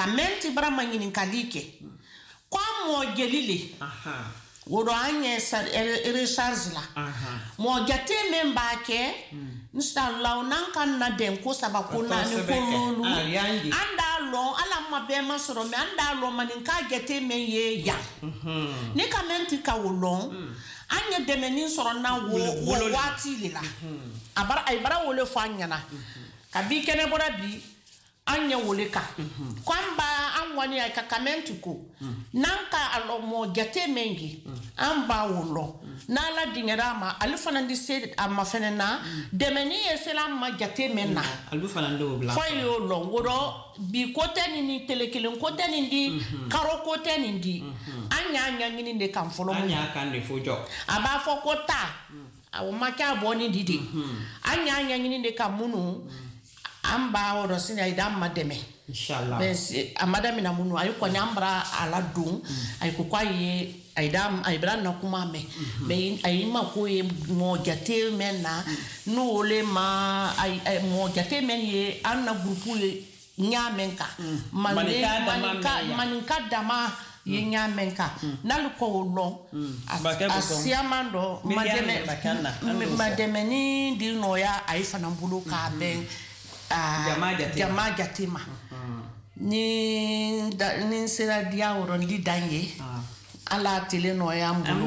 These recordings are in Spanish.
ka mɛn ti bara ma ɲininkali kɛ ko a mɔ jeli le woro an ɛ- recharge la. Mɔ jate min b'a kɛ nsalaw n'an ka na dɛn ko saba ko naani ko di. an t'a lɔn hali an ma bɛɛ ma sɔrɔ mɛ an t'a lɔn ma nin k'a jate min ye yan ne ka mɛn ti ka o lɔn an ye dɛmɛni sɔrɔ na wo la. waati de la. A bara a ye bara wele fɔ an ɲɛna kabi kɛnɛ bɔra bi an ɲɛ wele kan. Ko an b'a an kɔni a ka kamɛn ti ko n'an ka a lɔ mɔ jate min ye an b'a o lɔ. N'ala dingɛra a ma ale fana di se a ma fɛnɛ na. Dɛmɛni ye sela an ma jate min na. Olu fana dɔw bila. fɔ y'o lɔn wɔrɔ bi ko tɛ nin ni tele kelen ko tɛ nin di karo ko tɛ nin di. An y'a ɲɛɲini de kan fɔlɔ. An mun y'a kan de fo jɔ. a b'a fɔ ko ta o ma kɛ a bɔni di de. An y'a ɲɛɲini de ka minnu an b'a wɔrɔ sini a ye an ma dɛmɛ. Mɛ a ma daminɛ minnu a ye kɔni an bara a la don a ye ko ko a ye a ye da a ye na. Kuma mɛn mɛ a ye ma ko ye mɔ jate mɛn na n'o wele ma a ye- a ye- mɔ jate mɛn ye an na gurupu ye ɲa mɛn kan Maninka dama ye ɲa mɛn kan n'ale kɔ o lɔn a siyaman dɔ ma Miriam dɛmɛ de bakɛ na, an b'o ma fɔ. dɛmɛ ni di nɔya a ye fana bolo k'a bɛn aa, Jama jate ma. ni n sera diya dan ye Ah. ala tele nɔya n bolo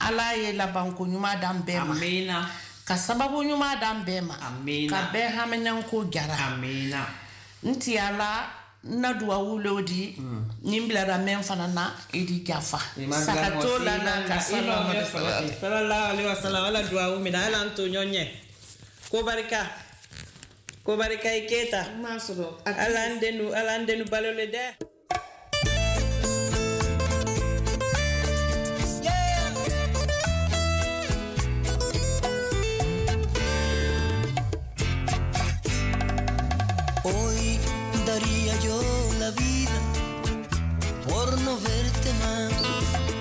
ala ye labanko ɲuman dan bɛɛ ma ka sababu ɲuman dan bɛɛ ma ka bɛɛ haminanko jara n ti ala n na duwawu lew di ni n bilara mɛn fana na i di jafa sakato la na ka salama sallallahu alaihi wasallam ala duwawu mina ala n to ɲɔgɔn ɲɛ ko barika ko barika i keta n'a sɔrɔ ala n denu ala n denu balole dɛ Hoy daría yo la vida por no verte más.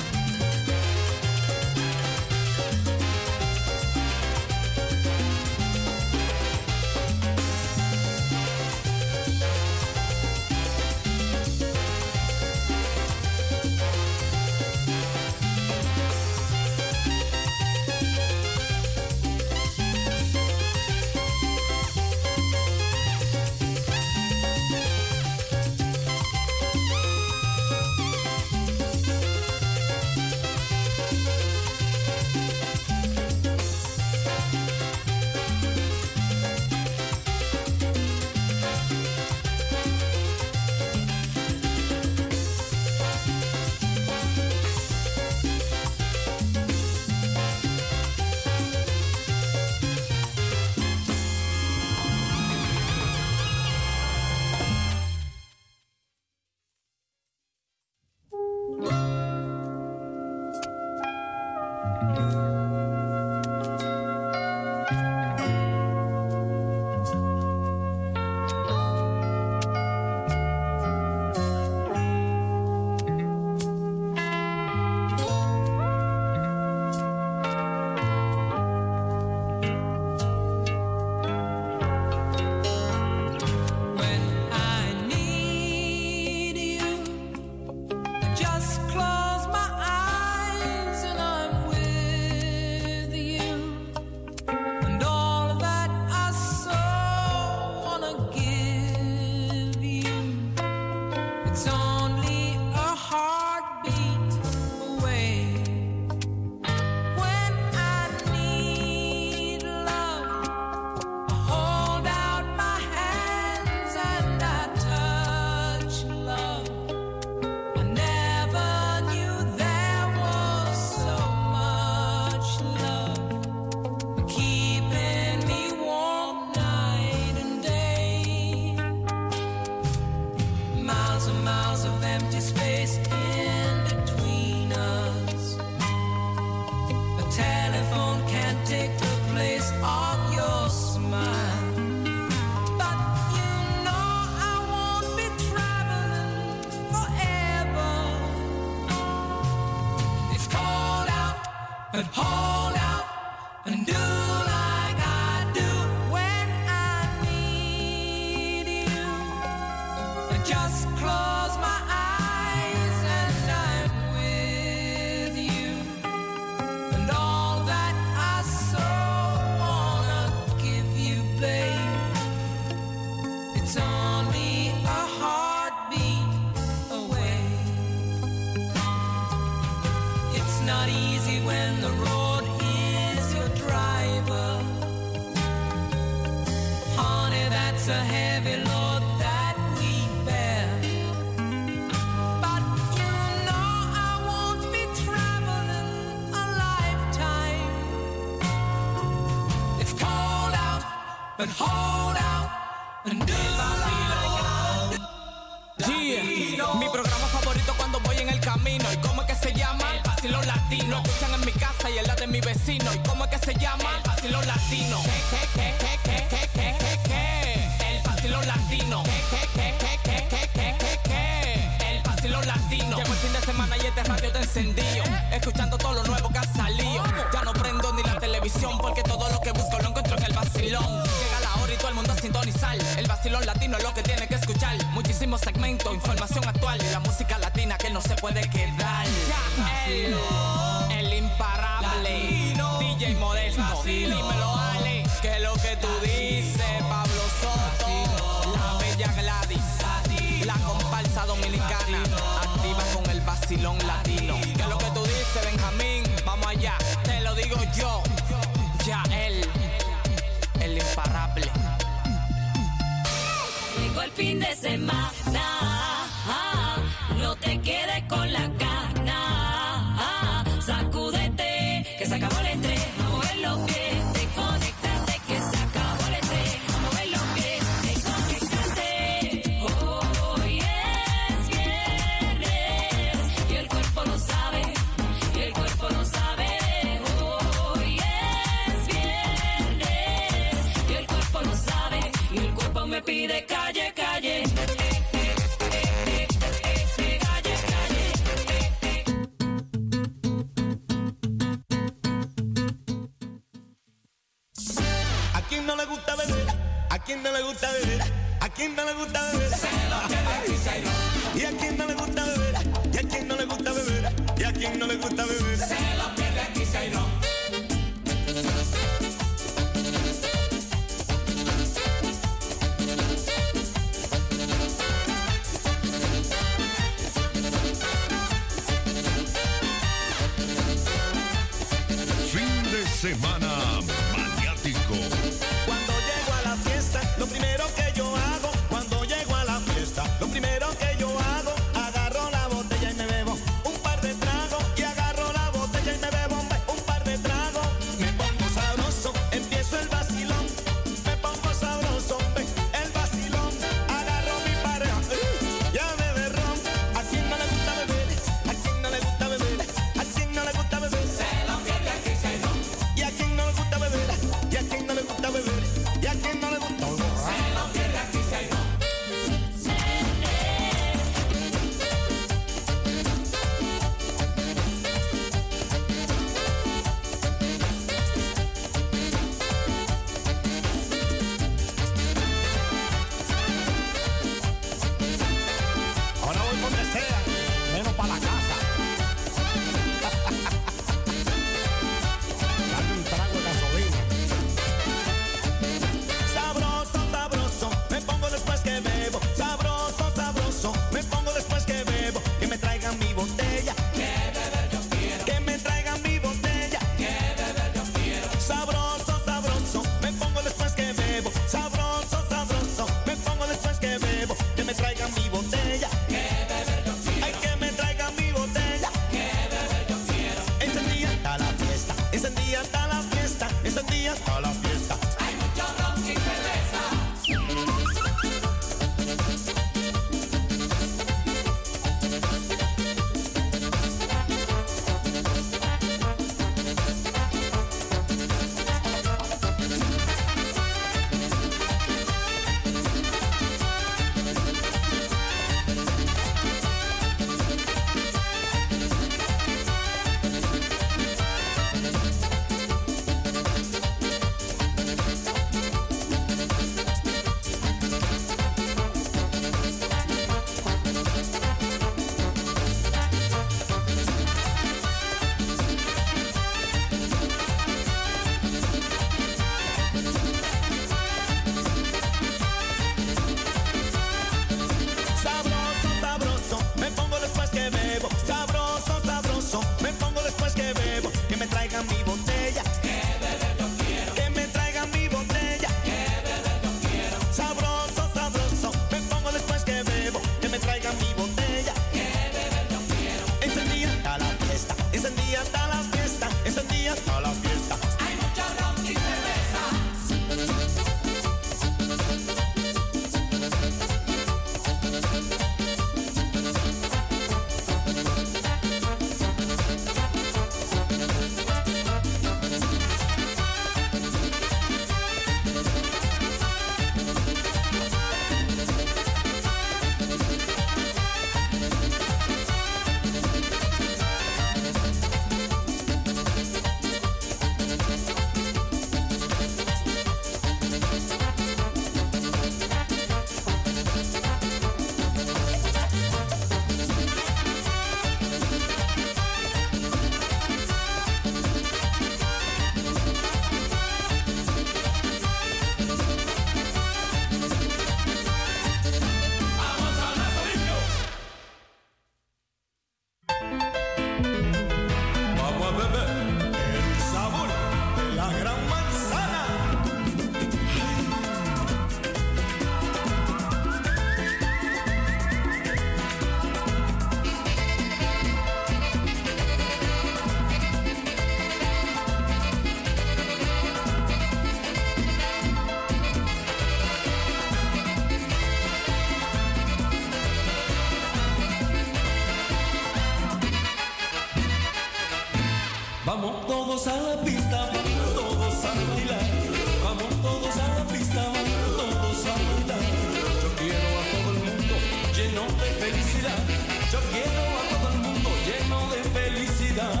Yo quiero a todo el mundo lleno de felicidad.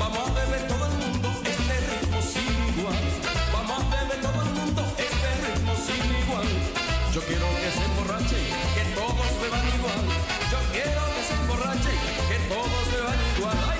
Vamos a beber todo el mundo este ritmo sin igual. Vamos a beber todo el mundo este ritmo sin igual. Yo quiero que se emborrachen, que todos beban igual. Yo quiero que se emborrachen, que todos beban igual.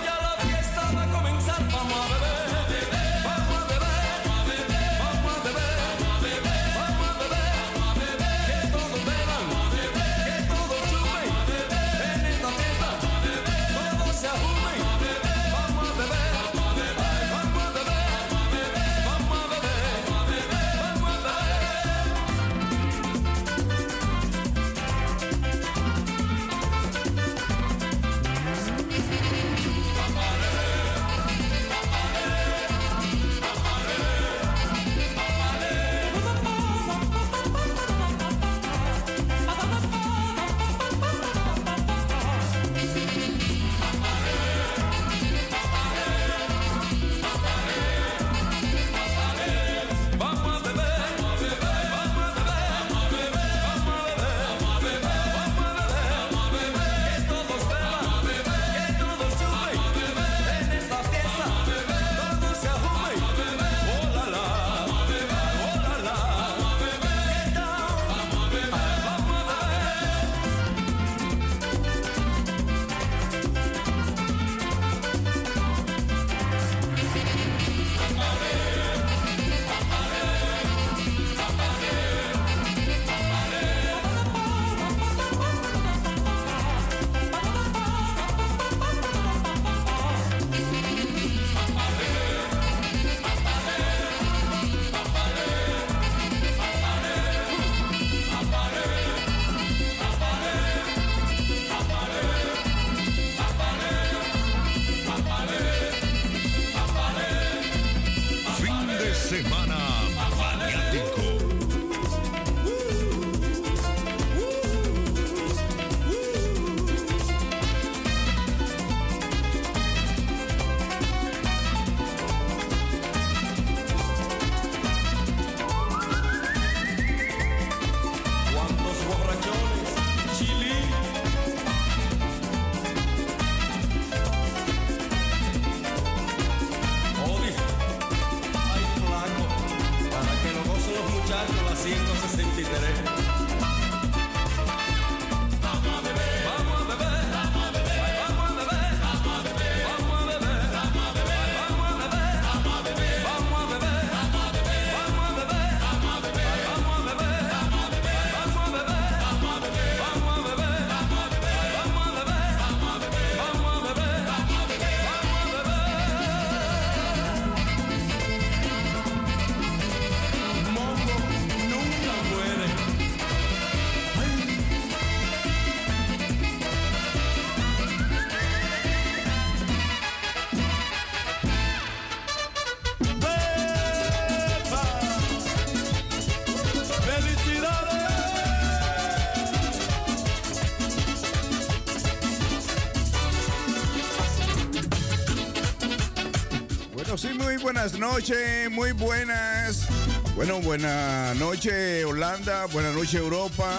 Sí, muy buenas noches, muy buenas. Bueno, buena noche Holanda, buena noche Europa.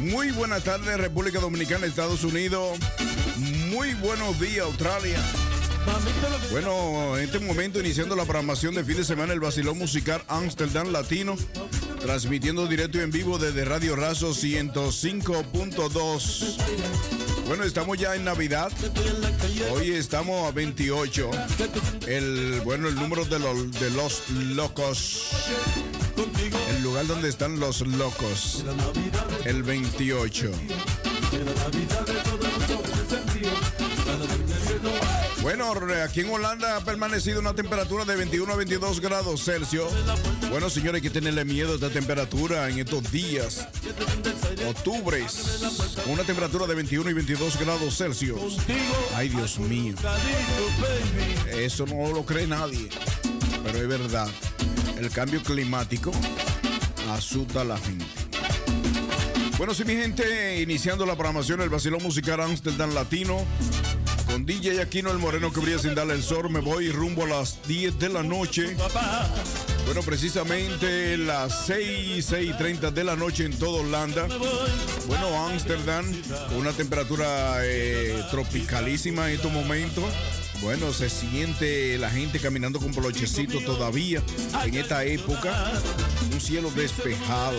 Muy buenas tardes República Dominicana, Estados Unidos. Muy buenos días Australia. Bueno, en este momento iniciando la programación de fin de semana el Basilón Musical Amsterdam Latino, transmitiendo directo y en vivo desde Radio Razo 105.2. Bueno, estamos ya en Navidad. Hoy estamos a 28. El, bueno, el número de, los de los locos. El lugar donde están los locos. El 28. Bueno, aquí en Holanda ha permanecido una temperatura de 21 a 22 grados Celsius. Bueno, señores, hay que tenerle miedo a esta temperatura en estos días. Octubres, con una temperatura de 21 y 22 grados Celsius. Ay, Dios mío. Eso no lo cree nadie, pero es verdad. El cambio climático asusta a la gente. Bueno, sí, mi gente, iniciando la programación del Basilón Musical Amsterdam Latino. Con DJ Aquino el Moreno que brilla sin darle el sol, me voy rumbo a las 10 de la noche. Bueno, precisamente las 6, 6 y 30 de la noche en toda Holanda. Bueno, Ámsterdam, con una temperatura eh, tropicalísima en estos momentos. Bueno, se siente la gente caminando con polochecito todavía en esta época. Un cielo despejado.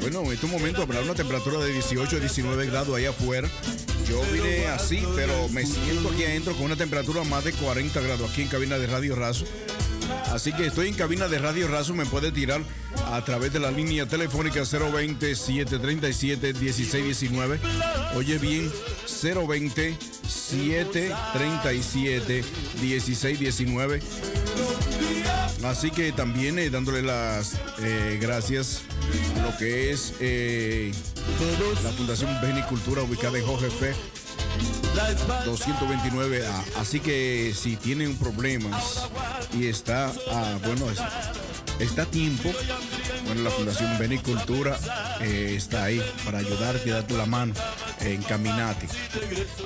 Bueno, en estos momentos habrá una temperatura de 18 a 19 grados ahí afuera. Yo vine así, pero me siento aquí adentro con una temperatura más de 40 grados aquí en cabina de Radio Razo. Así que estoy en cabina de Radio Razo, me puede tirar a través de la línea telefónica 020 737 1619. Oye bien, 020 737 1619. Así que también eh, dándole las eh, gracias a lo que es eh, la Fundación Benicultura ubicada en Jorge Fe 229A. Así que si tienen problemas y está, ah, bueno, es- está a tiempo, bueno, la Fundación Benicultura eh, está ahí para ayudarte darte la mano, eh, encaminate.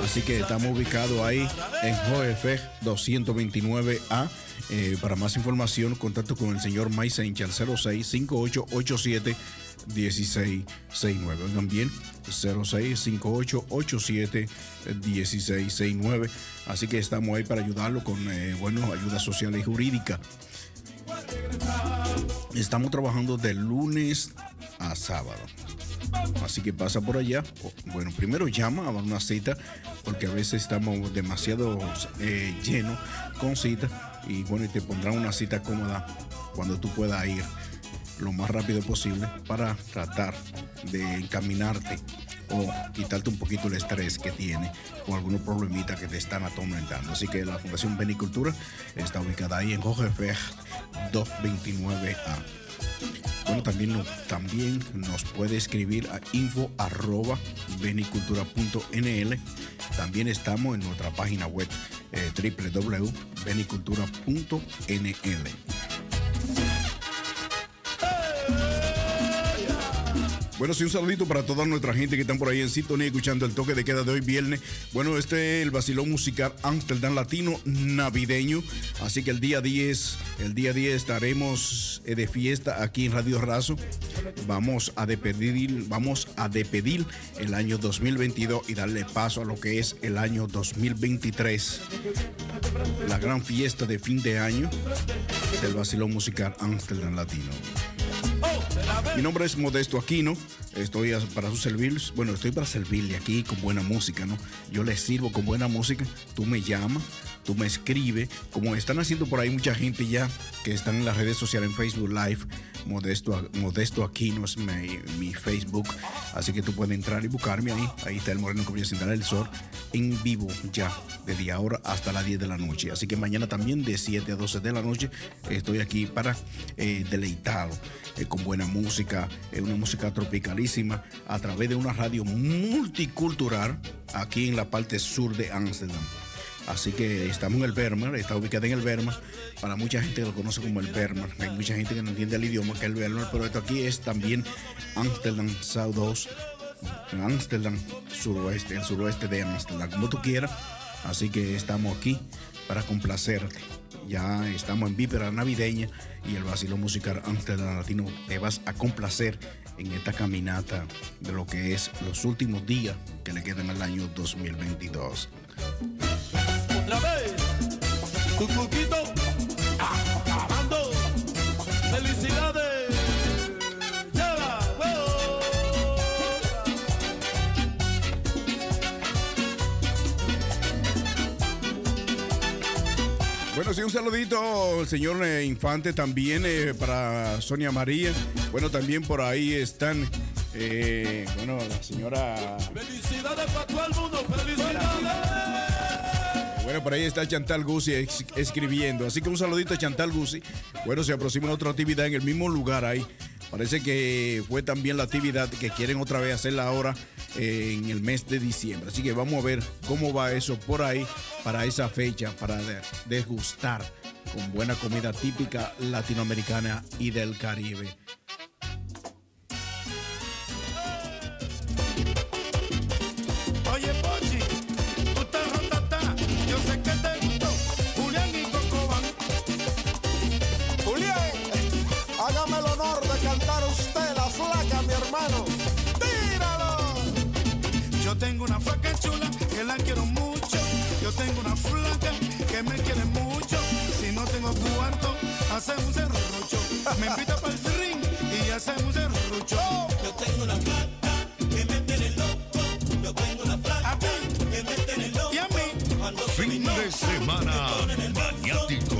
Así que estamos ubicados ahí en JF 229A. Eh, para más información, contacto con el señor Maisencha al 06 5887 1669. Oigan bien, 06 5887 1669. Así que estamos ahí para ayudarlo con, eh, bueno, ayuda social y jurídica. Estamos trabajando de lunes a sábado. Así que pasa por allá. Bueno, primero llama a una cita, porque a veces estamos demasiado eh, llenos con citas. Y bueno, y te pondrán una cita cómoda cuando tú puedas ir lo más rápido posible para tratar de encaminarte o quitarte un poquito el estrés que tiene con algunos problemitas que te están atormentando. Así que la Fundación Benicultura está ubicada ahí en Jorge Fe 229A. Bueno, también, también nos puede escribir a info. También estamos en nuestra página web eh, www.benicultura.nl. Bueno, sí, un saludito para toda nuestra gente que están por ahí en sintonía escuchando el toque de queda de hoy viernes. Bueno, este es el vacilón musical Amsterdam Latino navideño. Así que el día 10, el día 10 estaremos eh, de fiesta aquí en Radio Razo. Vamos a despedir, vamos a despedir el año 2022 y darle paso a lo que es el año 2023. La gran fiesta de fin de año del vacilón musical Amsterdam Latino. Mi nombre es Modesto Aquino. Estoy para su servir. Bueno, estoy para servirle aquí con buena música, ¿no? Yo le sirvo con buena música. Tú me llamas, tú me escribes. Como están haciendo por ahí mucha gente ya que están en las redes sociales, en Facebook Live. Modesto, Modesto Aquino es mi, Facebook. Así que tú puedes entrar y buscarme ahí. Ahí está el Moreno Comienza sin dar el sol. En vivo ya, desde ahora hasta las 10 de la noche. Así que mañana también de 7 a 12 de la noche estoy aquí para eh, deleitarlo eh, con buena música, eh, una música tropicalísima a través de una radio multicultural aquí en la parte sur de Ámsterdam. Así que estamos en el Bermer, está ubicada en el Bermer. Para mucha gente que lo conoce como el Bermer. Hay mucha gente que no entiende el idioma que es el Bermer, pero esto aquí es también Amsterdam South 2, Amsterdam suroeste, el suroeste de Amsterdam, como tú quieras. Así que estamos aquí para complacerte. Ya estamos en víspera navideña y el vacilo musical Amsterdam Latino te vas a complacer en esta caminata de lo que es los últimos días que le quedan al año 2022. Acabando. Felicidades. Lleva, huevo. Bueno, sí, un saludito al señor eh, Infante también eh, para Sonia María. Bueno, también por ahí están, eh, bueno, la señora, Felicidades para todo el mundo. Felicidades. Bueno, por ahí está Chantal Guzzi escribiendo. Así que un saludito a Chantal Guzzi. Bueno, se aproxima otra actividad en el mismo lugar ahí. Parece que fue también la actividad que quieren otra vez hacerla ahora eh, en el mes de diciembre. Así que vamos a ver cómo va eso por ahí para esa fecha, para de- degustar con buena comida típica latinoamericana y del Caribe. tengo una flaca que me quiere mucho. Si no tengo cuarto, hacemos un serrucho. Me invita para el ring y hacemos un serrucho. Yo tengo una flaca que me tiene loco. Yo tengo una flaca que me tiene loco. Y a mí. Cuando fin se me de semana, maniático.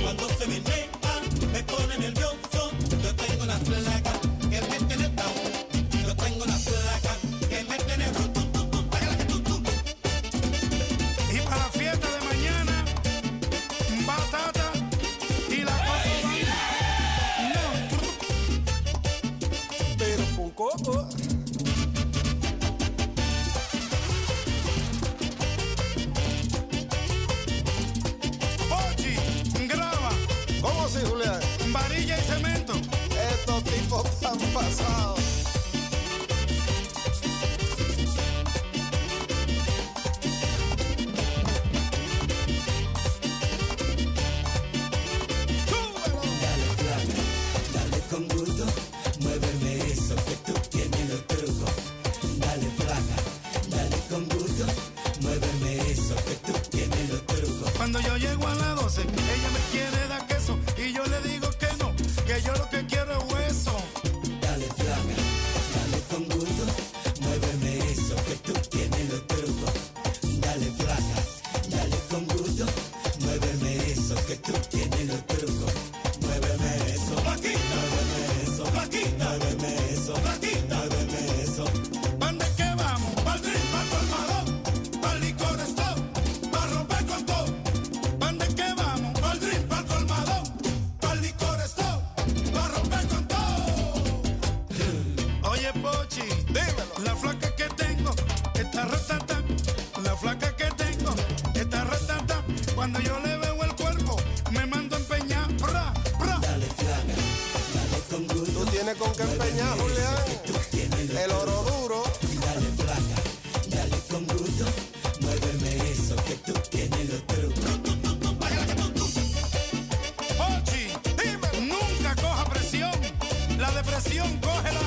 presión, cógela.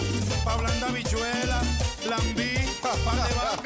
Pa' blanda bichuela, lambí, pan de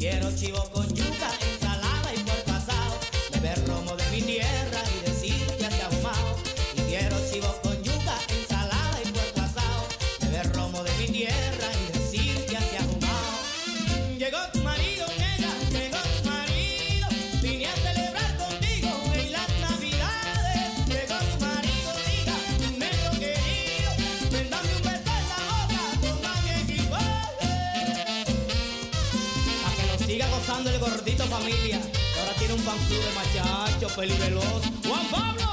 Quiero chivo con yuca. familia. Y ahora tiene un fan de machachos, Felipe Veloz, Juan Pablo.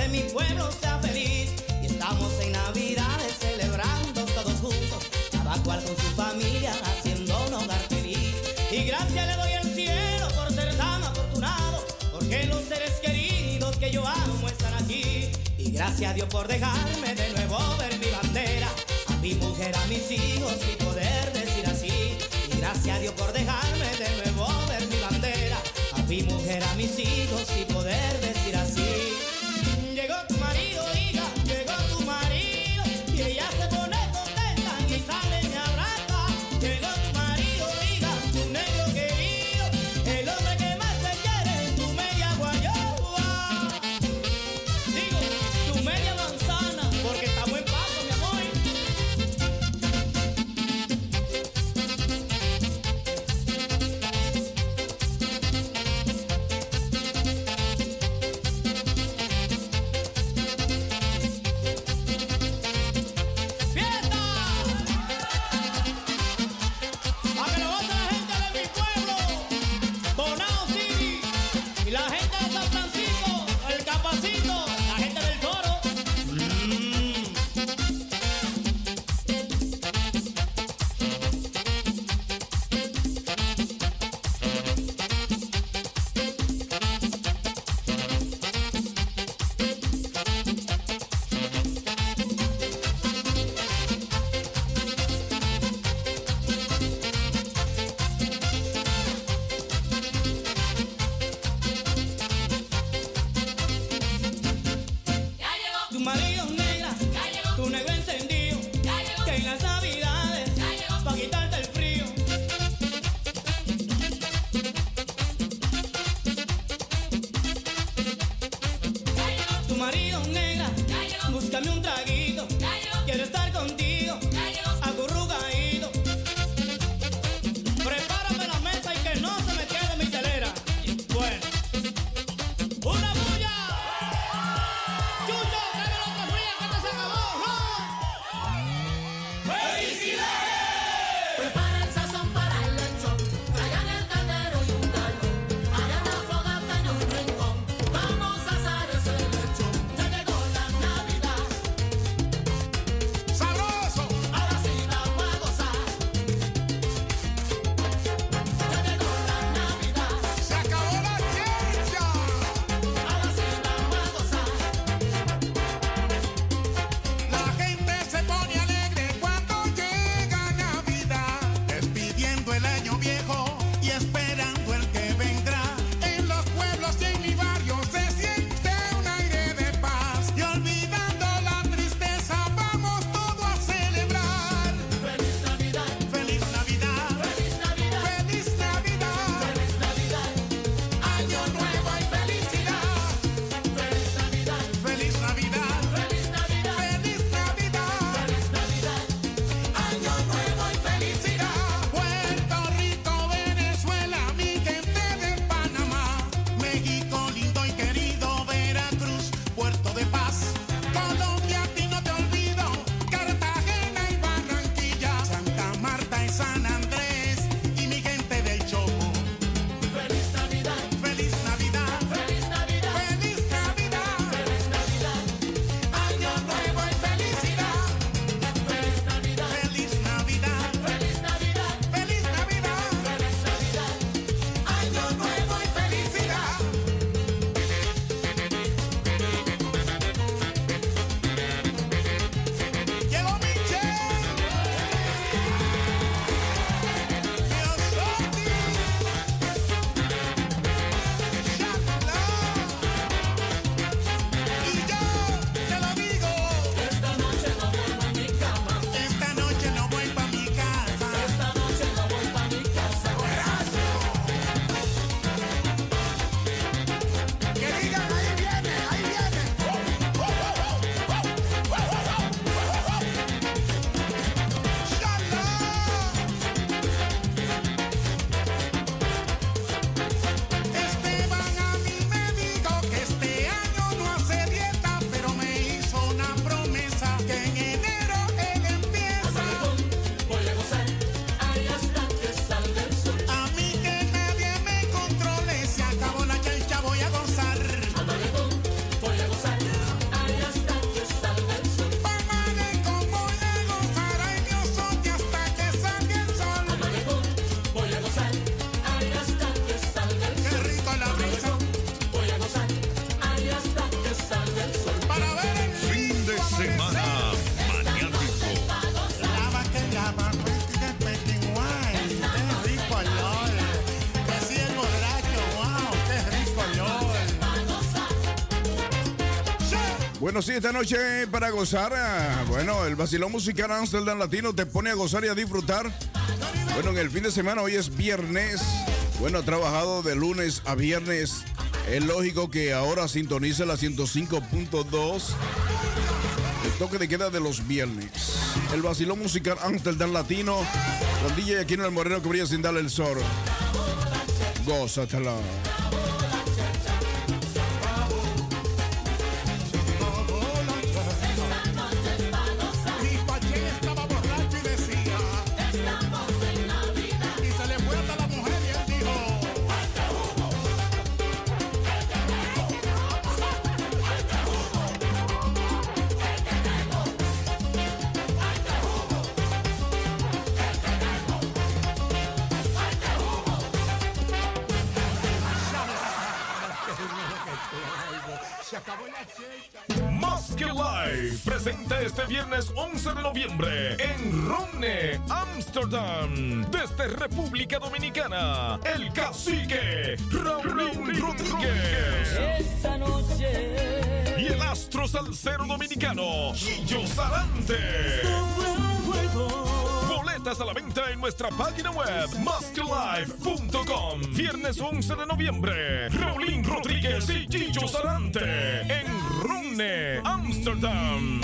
de mi pueblo sea feliz. Y estamos en Navidades celebrando todos juntos, cada cual con su familia haciendo un hogar feliz. Y gracias le doy al cielo por ser tan afortunado, porque los seres queridos que yo amo están aquí. Y gracias a Dios por dejarme de nuevo ver mi bandera, a mi mujer, a mis hijos y poder decir así. Y gracias a Dios por dejarme de nuevo ver mi bandera, a mi mujer, a mis hijos y poder Bueno, sí, esta noche para gozar. Ah, bueno, el vacilón musical Amsterdam Latino te pone a gozar y a disfrutar. Bueno, en el fin de semana, hoy es viernes. Bueno, ha trabajado de lunes a viernes. Es lógico que ahora sintonice la 105.2. El toque de queda de los viernes. El vacilón musical Amsterdam Latino. Con DJ Aquino el Moreno que brilla sin darle el sol. Gózatela. Sydney, Ámsterdam, desde República Dominicana, el cacique Raúl Rodríguez. Esta noche. Y el astro salsero dominicano, Gillo Sarante. Boletas a la venta en nuestra página web, musclife.com. Viernes 11 de noviembre, Raulín Rodríguez y Gillo Sarante en Rumne, Ámsterdam.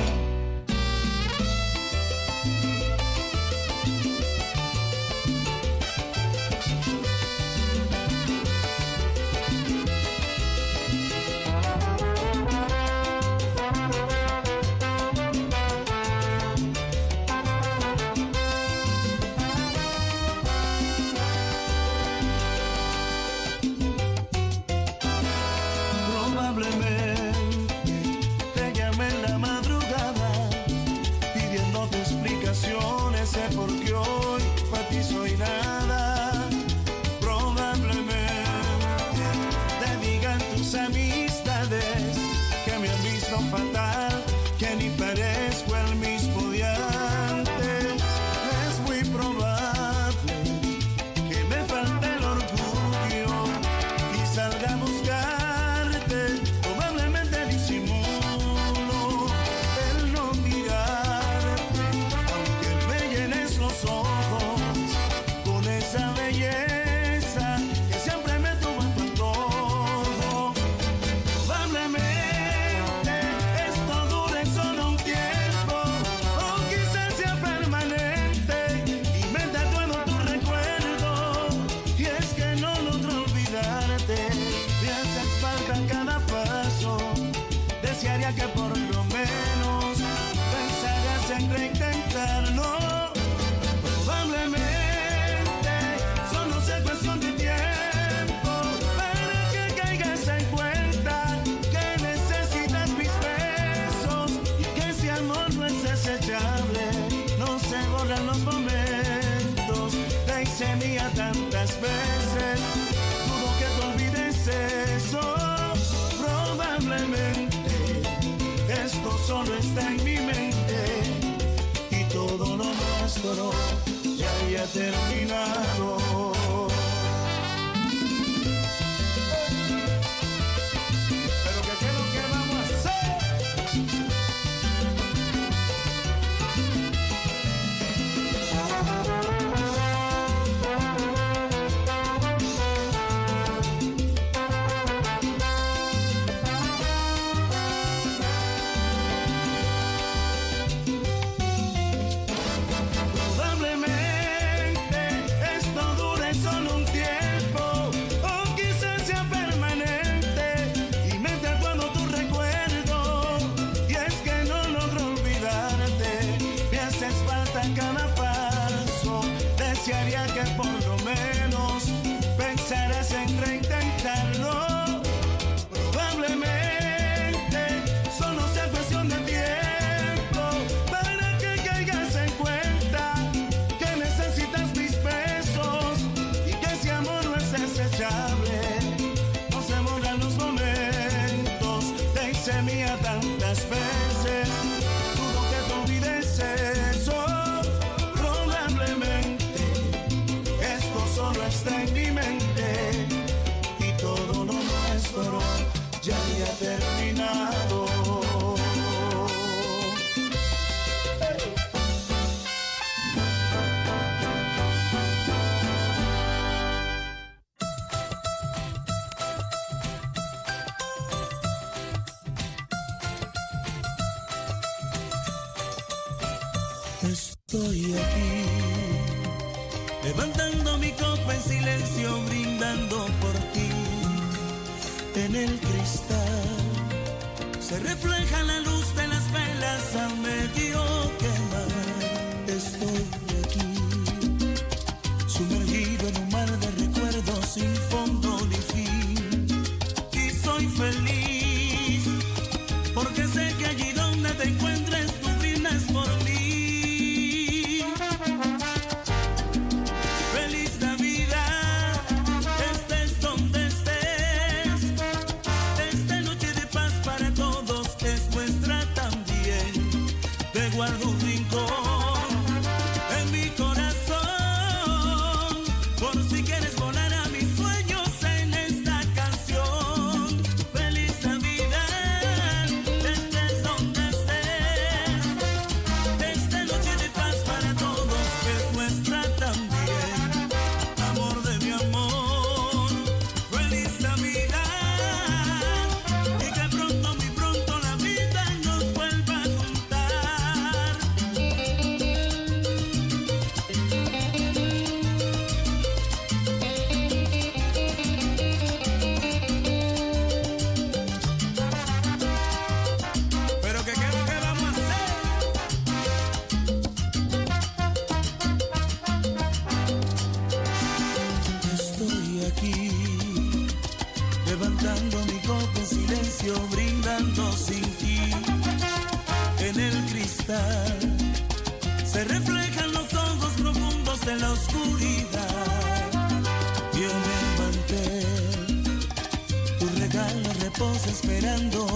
eternamente. Estoy aquí, levantando mi copa en silencio, brindando por ti. En el cristal se refleja la luz de las velas a medio quemar. Estoy esperando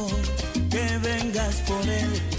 que vengas por él.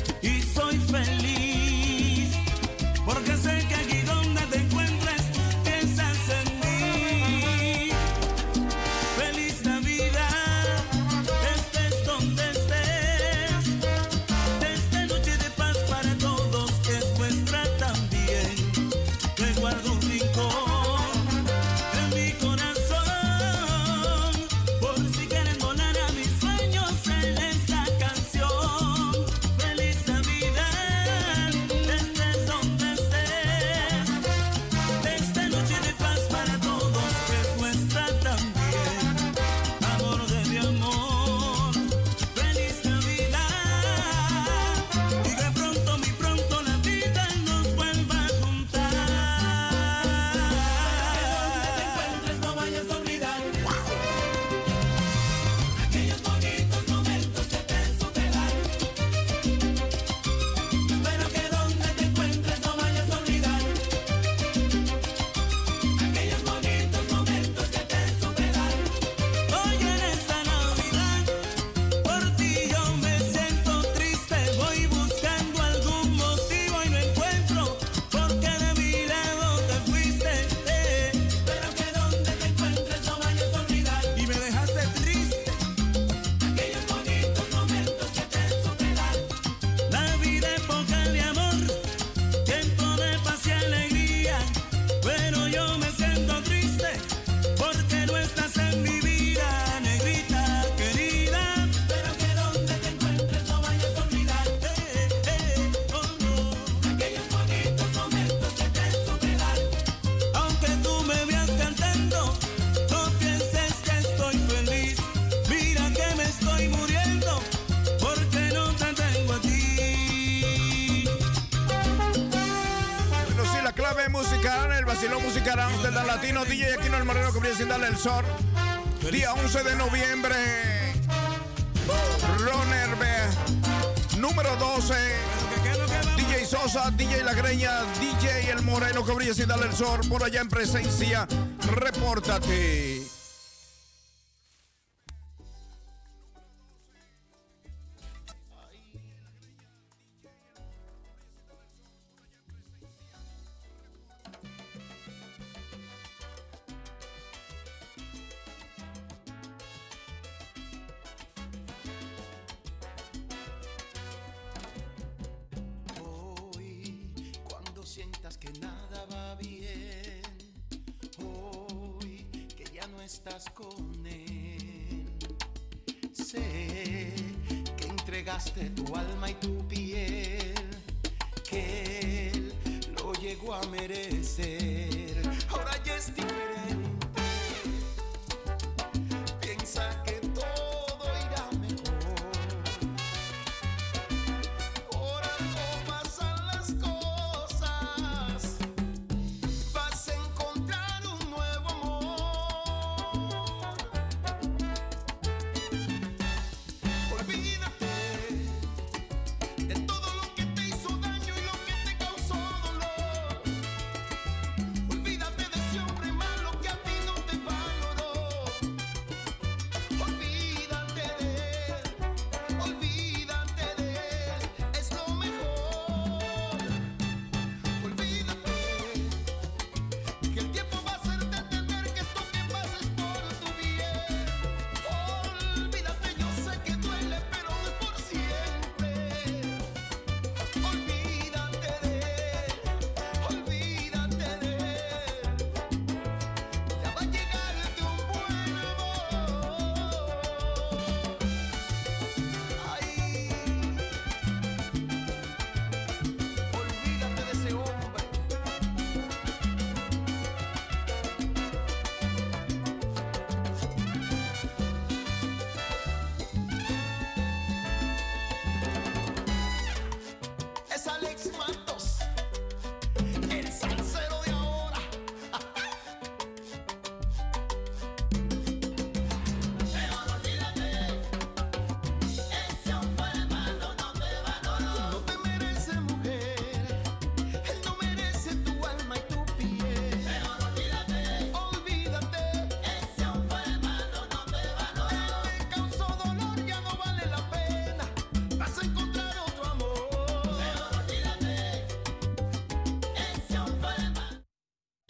Latino DJ Aquino el Moreno que viene sin darle el sol. Día 11 de noviembre. Ronerbe, número 12. DJ Sosa, DJ La Greña, DJ El Moreno que brilla sin darle el sol. Por allá en presencia, repórtate.